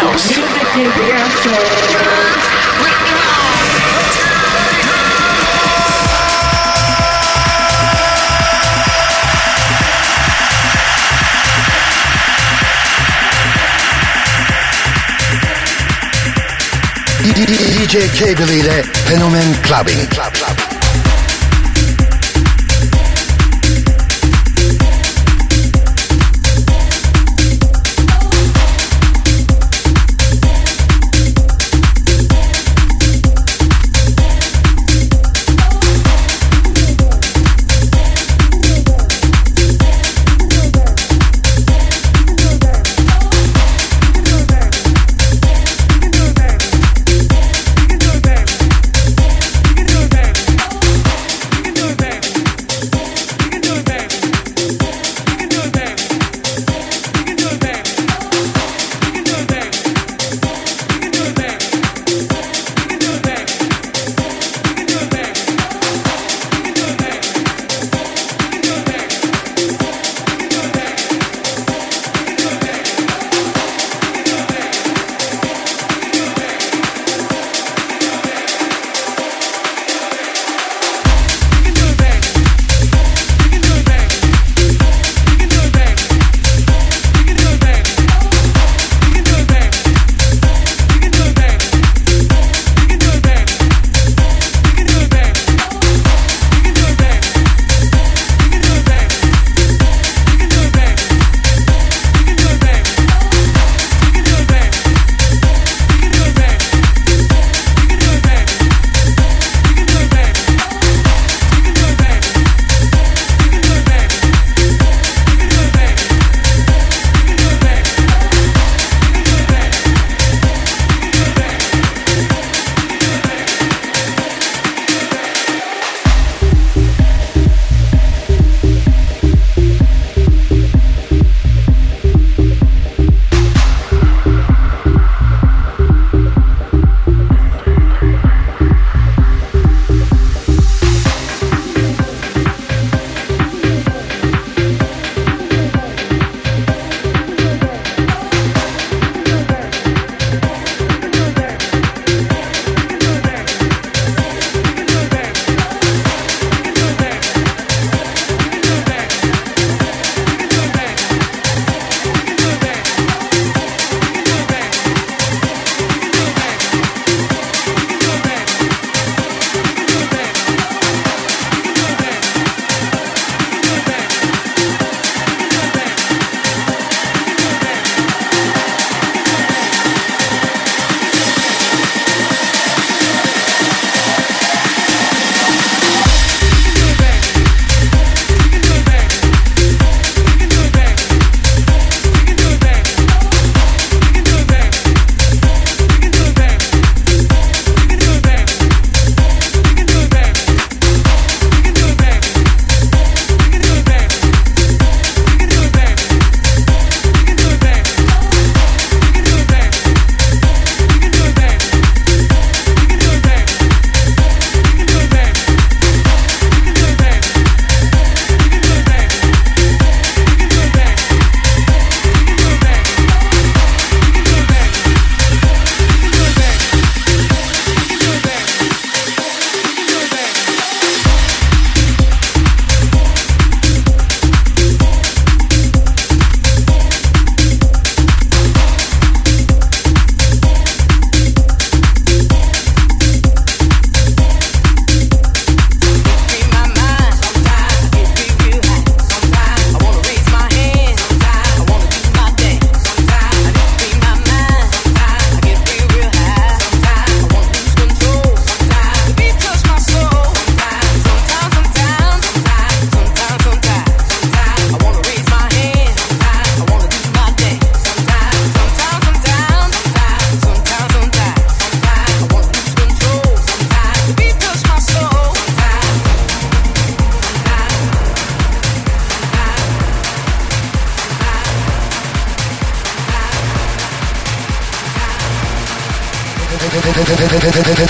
House. DJ Cable ile Fenomen Clubbing. Club, club.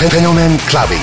Phenomen Clubbing.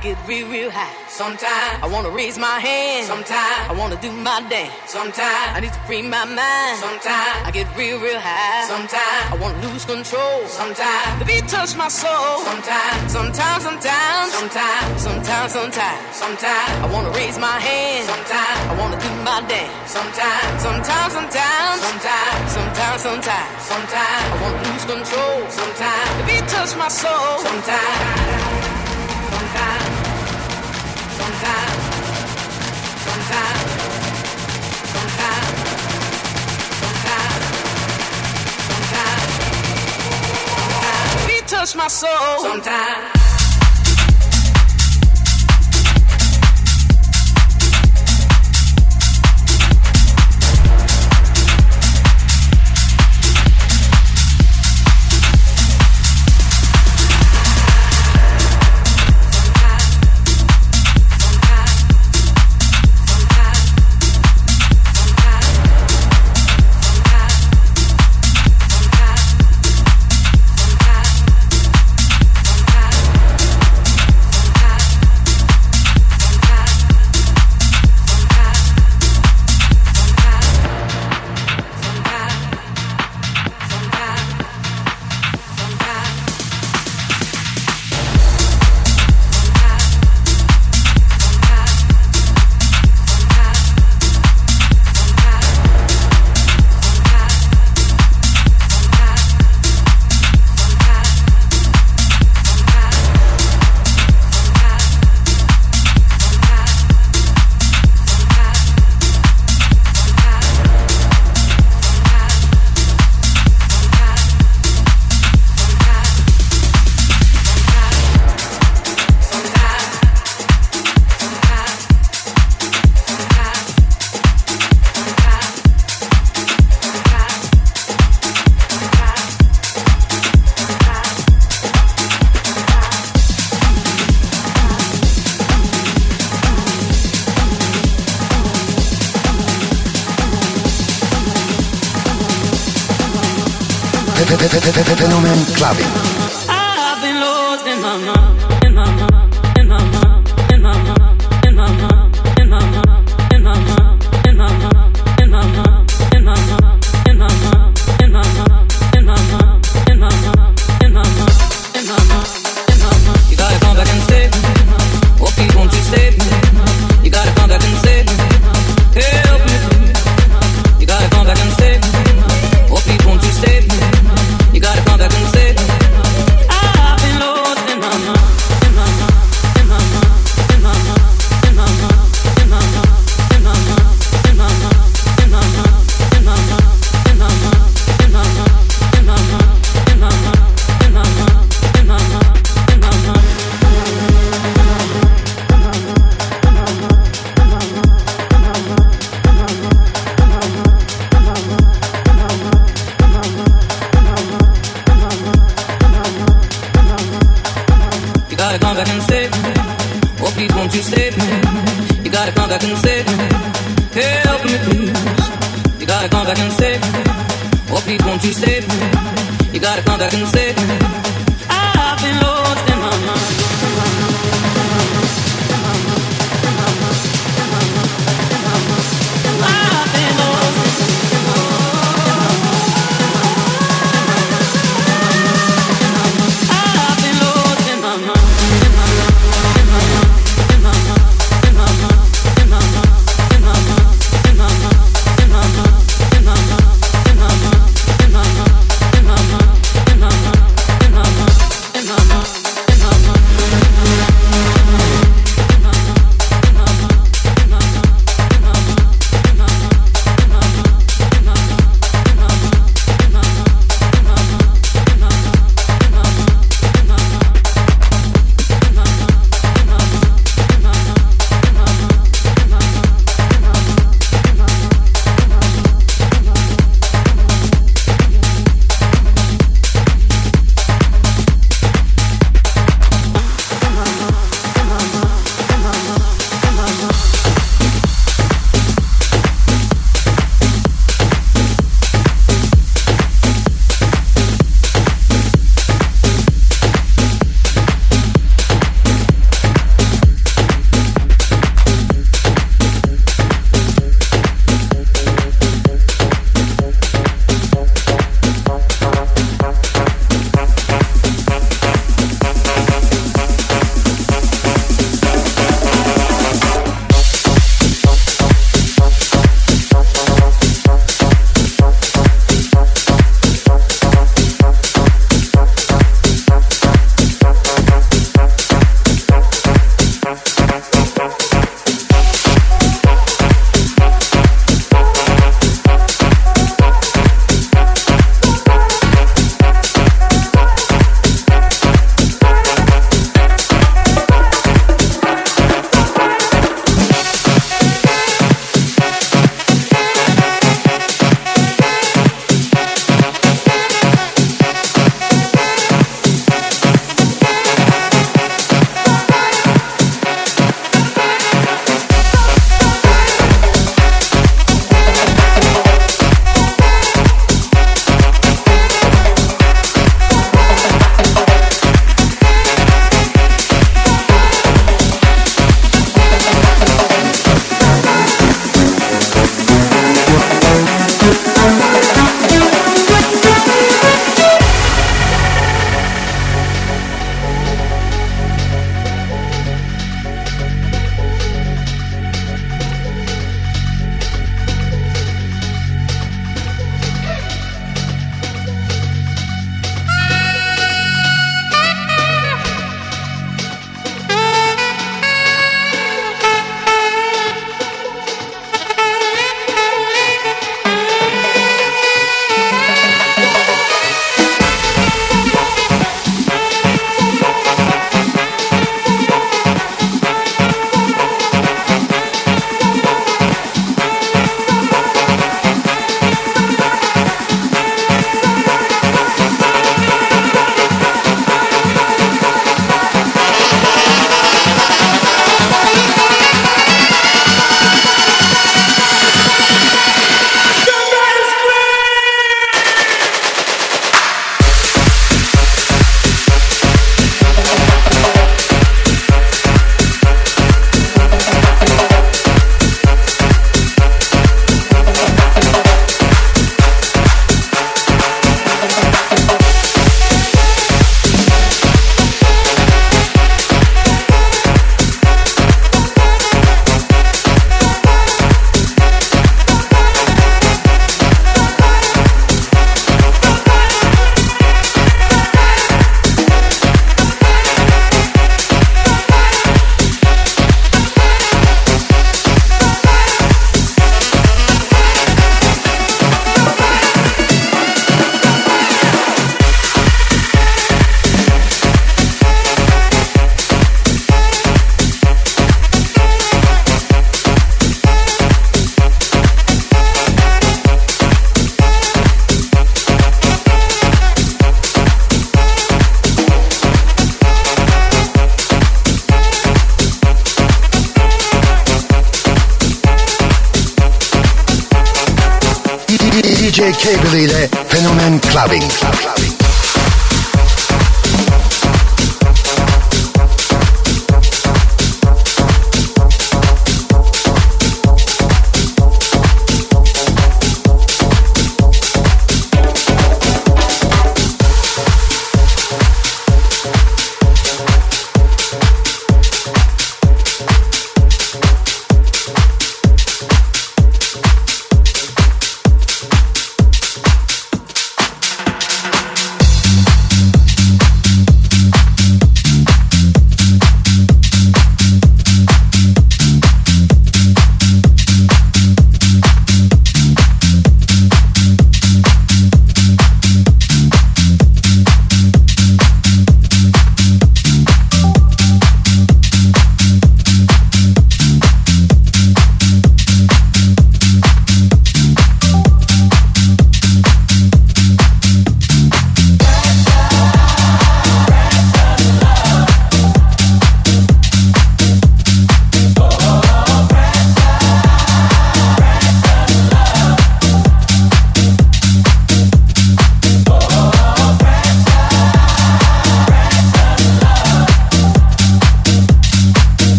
Touch my soul sometimes. Sometimes I wanna raise my hand. Sometimes I wanna do my dance. Sometimes I need to free my mind. Sometimes I get real, real high. Sometimes I wanna lose control. Sometimes the beat touch my soul. Sometimes, sometimes, sometimes, sometimes, sometimes, sometimes, sometimes I wanna raise my hand. Sometimes I wanna do my dance. Sometimes, sometimes, sometimes, sometimes, sometimes, sometimes, sometimes I wanna lose control. Sometimes the beat touch my soul. Sometimes. Touch my soul sometimes.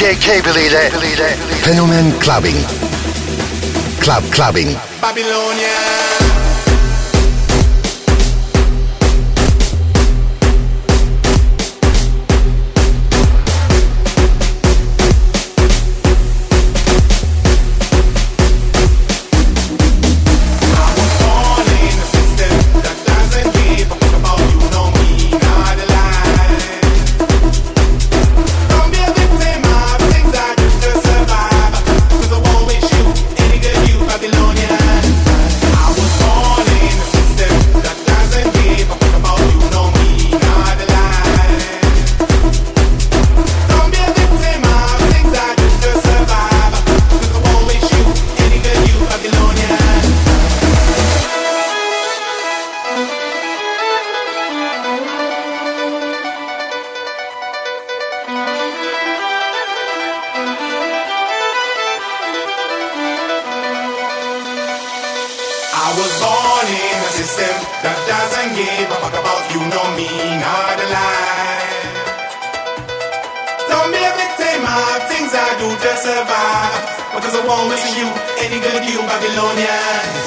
DJ Cable ile Fenomen Clubbing. Club Clubbing. Babylonia. In a system that doesn't give a fuck about you, no me, not a lie. Don't be a victim of things I do to survive. Because I won't miss you, any good you, Babylonians.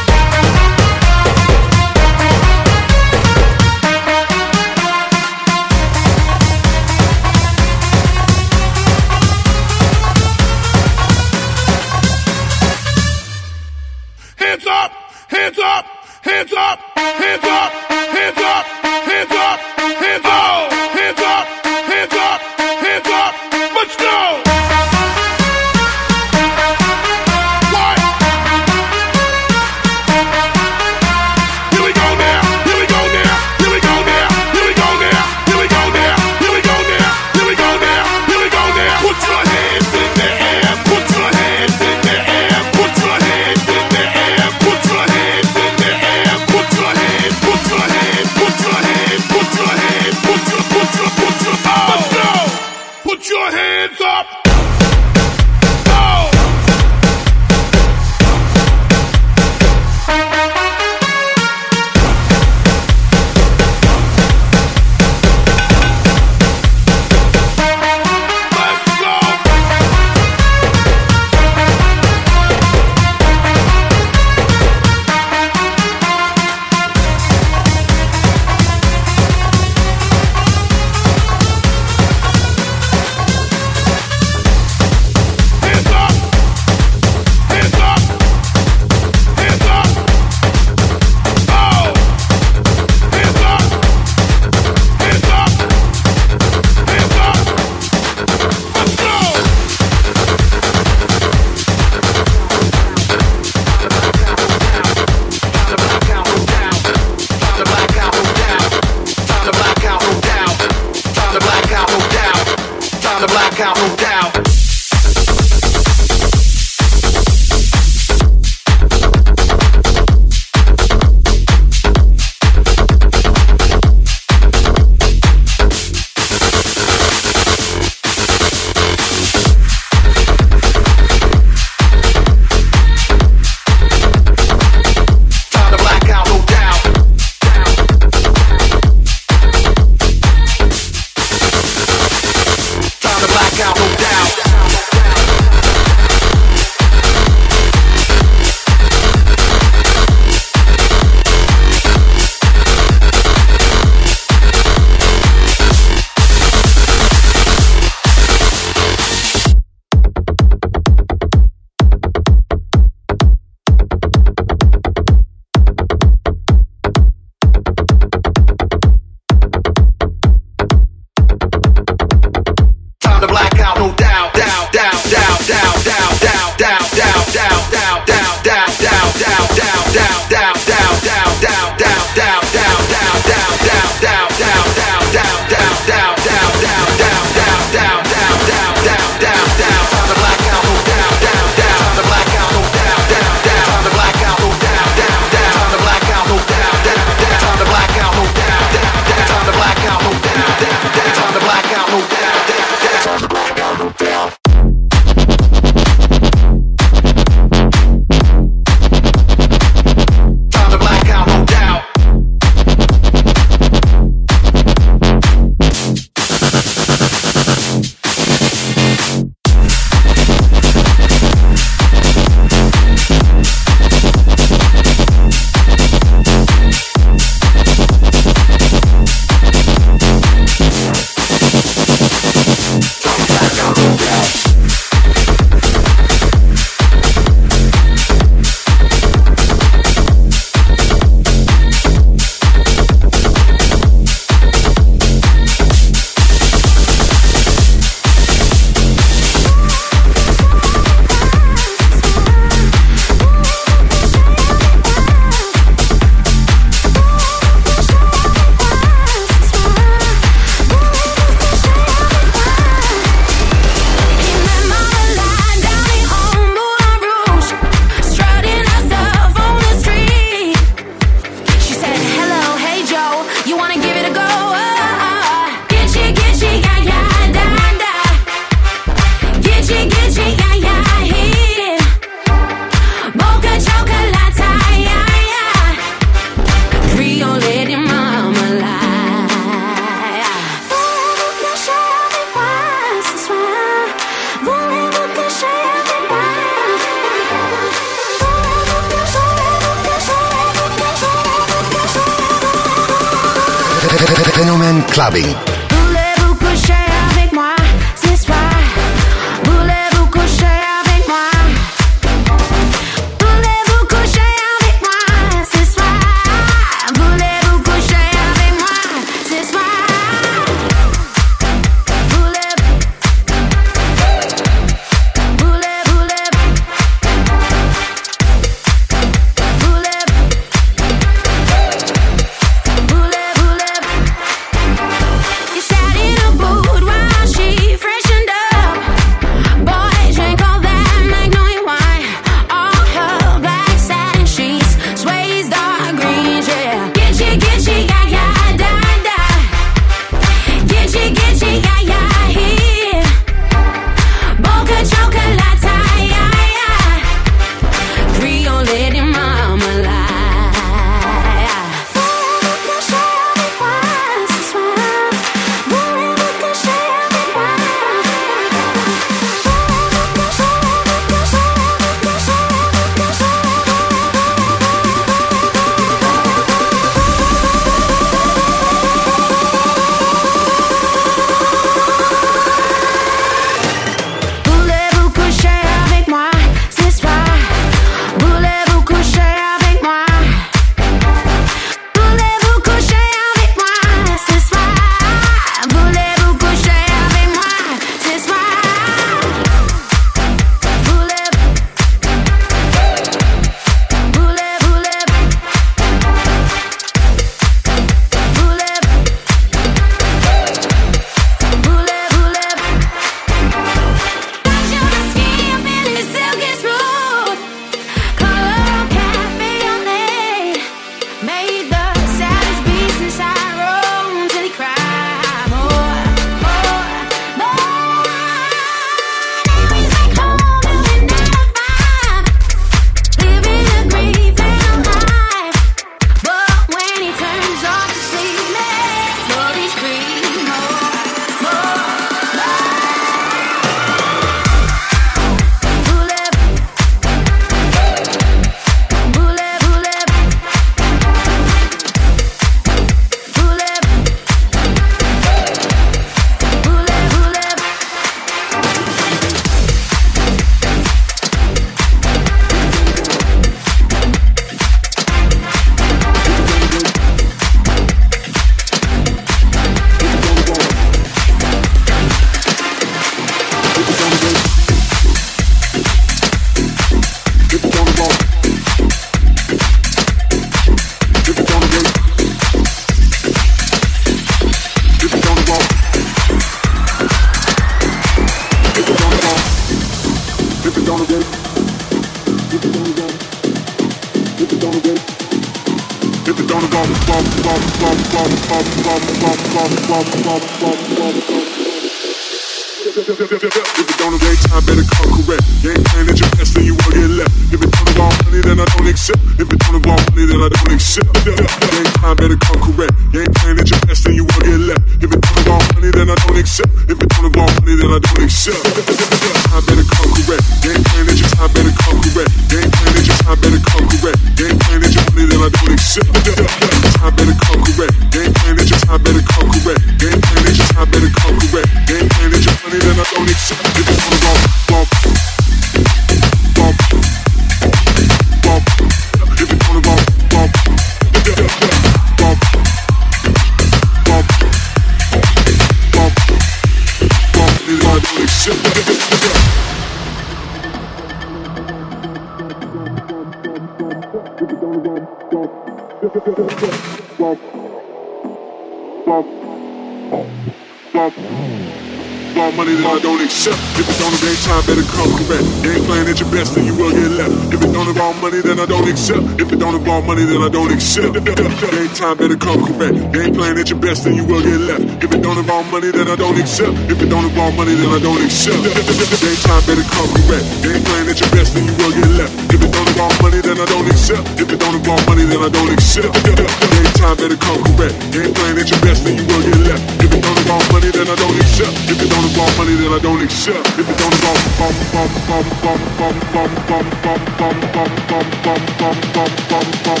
Money, then I don't accept. Game time better come correct. Game playing at your best, then you will get left. If it don't involve money, then I don't accept. If it don't involve money, then I don't accept. Game time better come correct. Game playing at your best, then you will get left. If it don't involve money, then I don't accept. If it don't involve money, then I don't accept. Game time better come correct. Game playing at your best, then you will get left. If it don't involve money, then I don't accept. If it don't involve money, then I don't accept. If it don't involve bum bum bum bum bum bum bum bum bum bum bum bum bum bum bum bum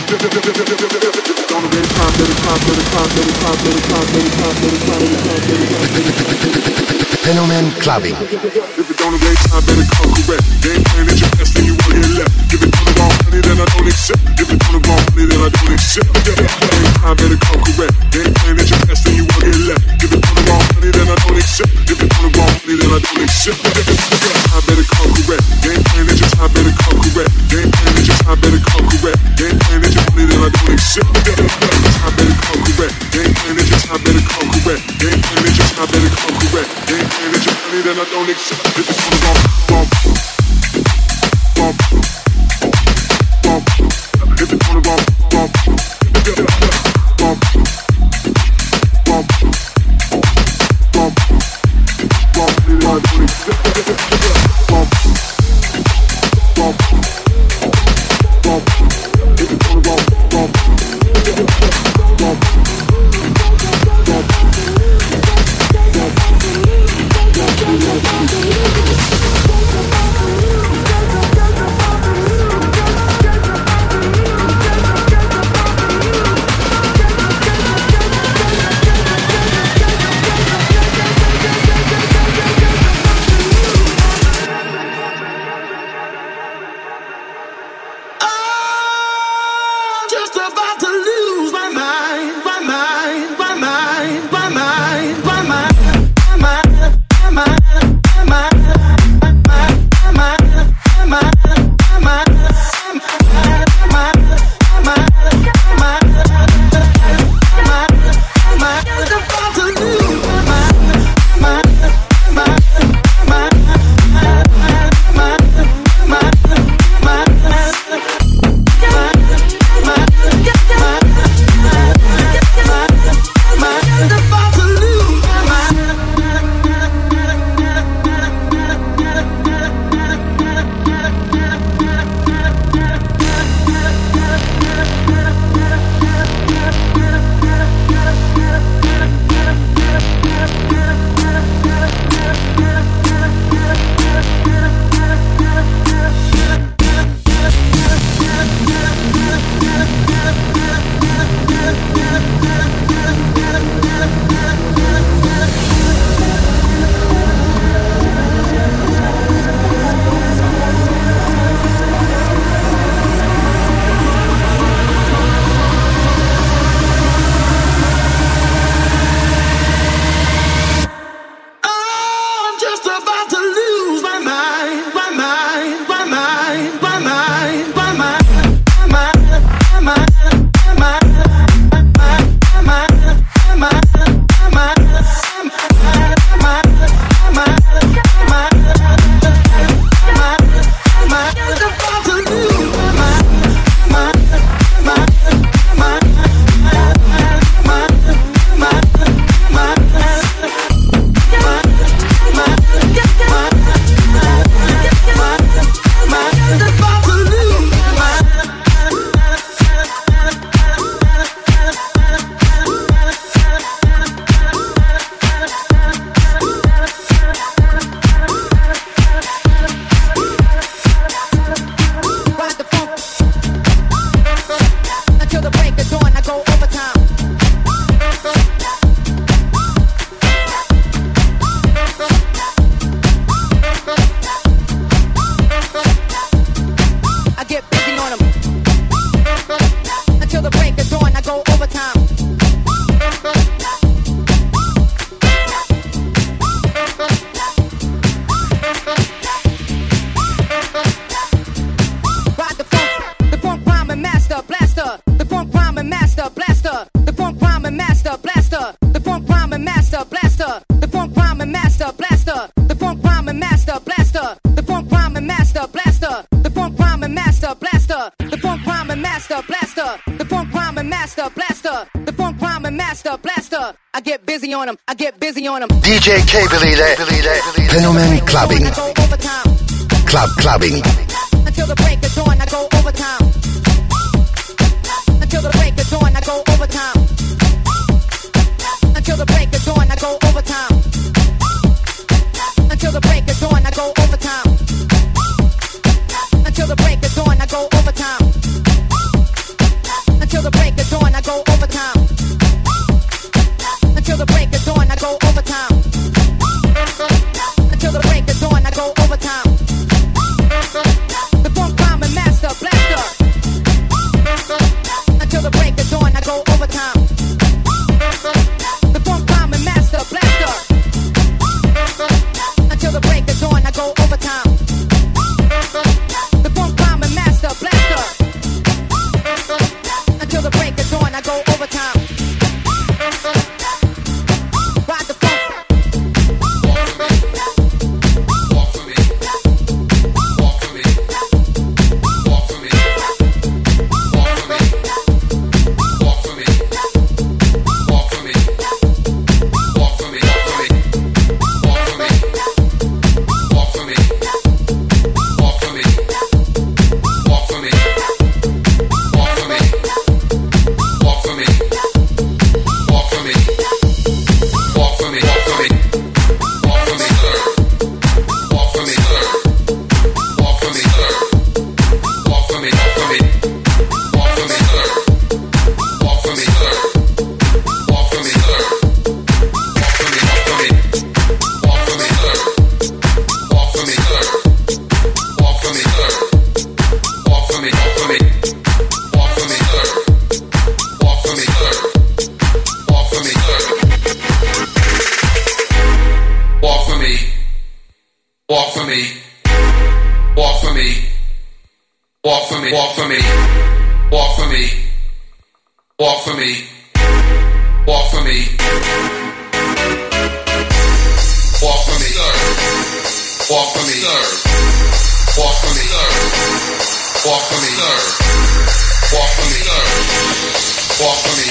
Fenomen Clubbing. If it don't obey time, better come correct. Game plan at your best, then you Give me all the raw money, then I don't accept. Give me all the raw money, then I don't accept. Yeah, yeah, I better come correct. They ain't playing at your best, then you will get left. Give me all the raw money, then I don't accept. Give me all the raw money, then I don't accept. Yeah, I better come correct. They ain't playing your time, better come correct. They ain't playing your time, better come correct. They ain't playing your money, then I don't accept. Yeah, yeah, I better come correct. They ain't playing your time, better come correct. They ain't playing your time, better come correct. They ain't playing your money, then I don't accept. Hit the corner, Can't believe that. Fenomen clubbing. Club clubbing. Until the break of dawn, I go overtime. Until the break of dawn, I go overtime. Until the break of dawn, I go overtime. Until the break of dawn, I go overtime. Until the break of dawn, I go overtime. Until the break of dawn, I go overtime. Until the break of dawn, I go overtime. Walk for me. Walk for me.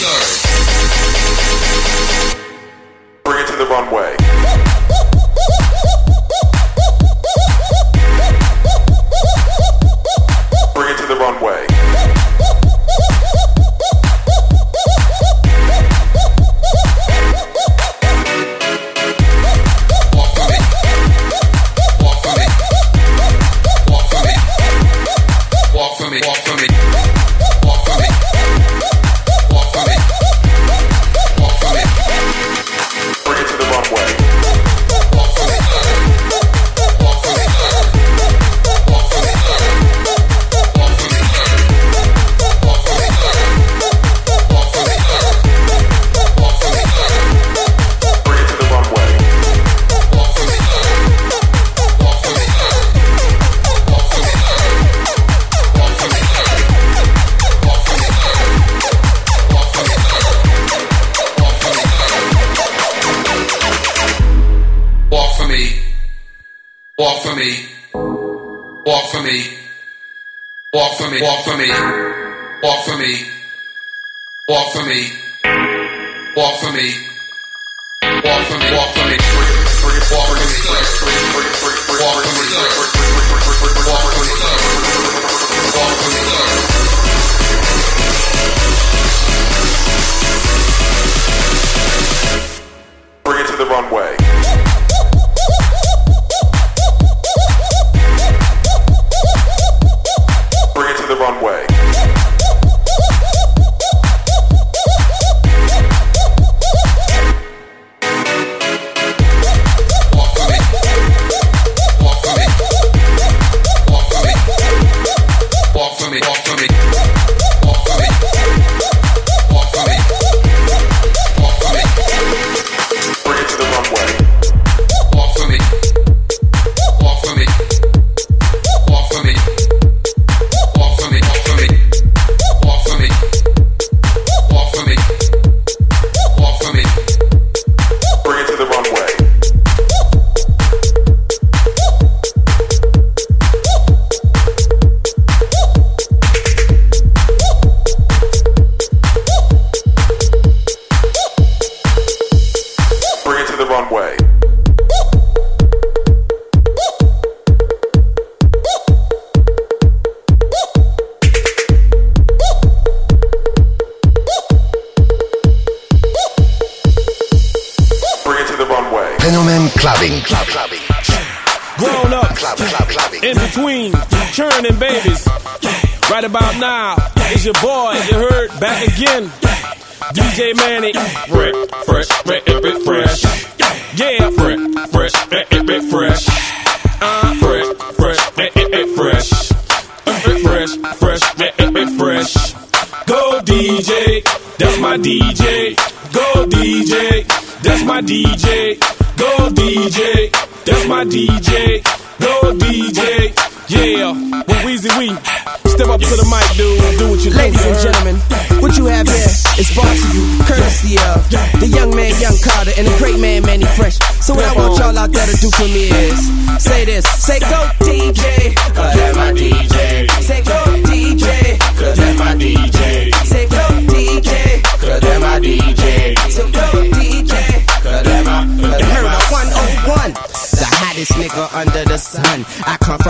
Bring it to the runway.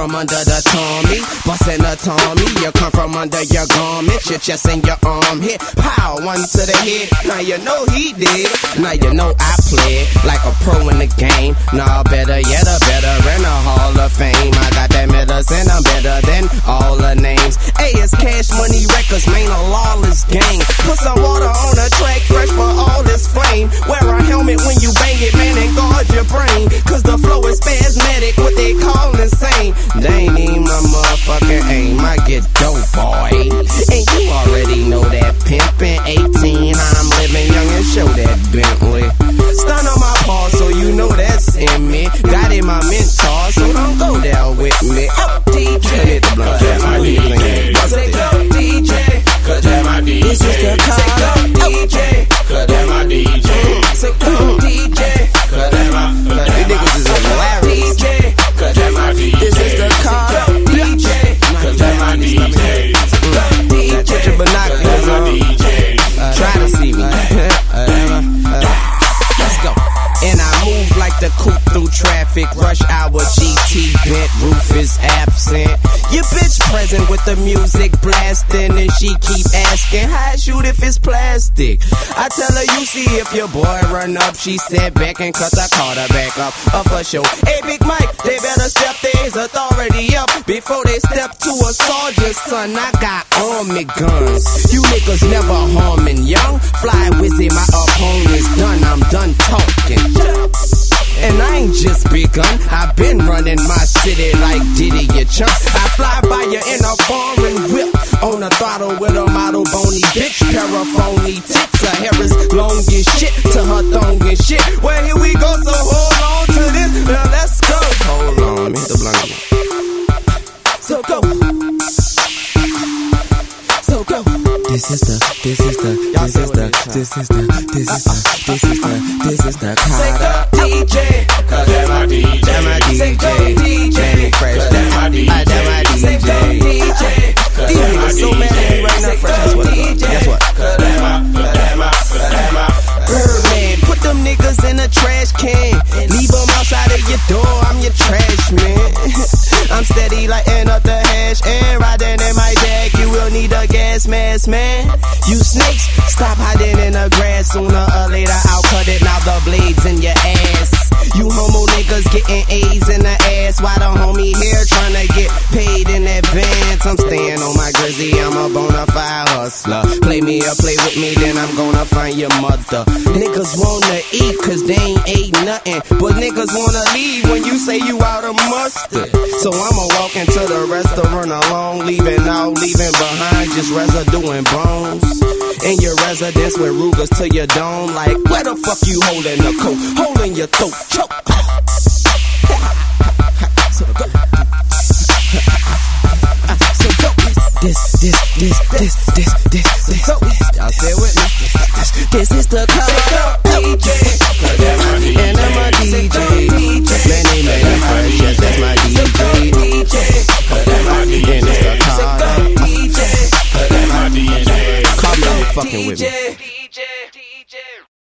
From under the Tommy, bustin' a Tommy. You come from under your garment, your chest and your arm hit. Pow, one to the head. Now you know he did. Now you know I played like a pro in the game. Nah, better yet, a better in the Hall of Fame. I got that medicine, I'm better than all the names. Hey, it's Cash Money Records, man, a lawless gang. Put some water on the track, fresh for all this flame. Wear a helmet when you bang it, man, and guard your brain. Cause the flow is spasmodic, what they call insane. They ain't my motherfucking aim. I get dope, boy. And you already know that pimpin' 18. I'm living young and show that Bentley. Stun on my paw, so you know that's in me. Got in my mentor, so don't go down with me. Up the coupe through traffic. Rush hour GT bent, roof is absent. Your bitch present with the music blasting, and she keep asking, How I shoot if it's plastic? I tell her, You see if your boy run up. She said back and cut the her back up. Up for show. Hey, Big Mike, they better step their authority up before they step to a sergeant, son. I got army guns. You niggas never harming young. Fly Weezy, my opponent's done. I'm done talking. And I ain't just begun. I've been running my city like Diddy, you chump. I fly by you in a foreign whip. On the throttle with a model bony bitch. Paraphony tits. Her hair is long as shit to her thong and shit. Well, here we go, so hold on to this. Now let's go. Hold on, let me hit the blunt. So go. So go. This is the, this is the, this is the, this is the, this is the, this is the, this is the Carter. DJ, cause that's my DJ. That's my DJ. DJ, fresh. That's my DJ. That's my DJ. DJ. These niggas so mad at me right now, fresh. Guess what? Guess what? Birdman, put them niggas in a trash can. Leave them outside of your door. I'm your trash man. I'm steady lighting up the hash and riding in my bag. Man. You snakes, stop hiding in the grass. Sooner or later, I'll cut it. Now the blades in your ass. You homo niggas getting A's in the ass. Why the homie here trying to get paid in advance? I'm staying on my grizzy. I'm a bona fide hustler. Play me or play with me, then I'm gonna find your mother. Niggas wanna eat cause they ain't ate nothing. But niggas wanna leave when you say you out of mustard. So I'ma walk into the restaurant alone, leaving all leaving behind just residue and bones in your residence with rugas to your dome. Like, where the fuck you holding a coat? Holding your throat, choke. so go. So. This, this, this, this, this, this, this. Y'all stay with me. This, this is the color DJ, And I'm a DJ. Many, many friends, yes, that's my DJ. DJ. And fucking with me.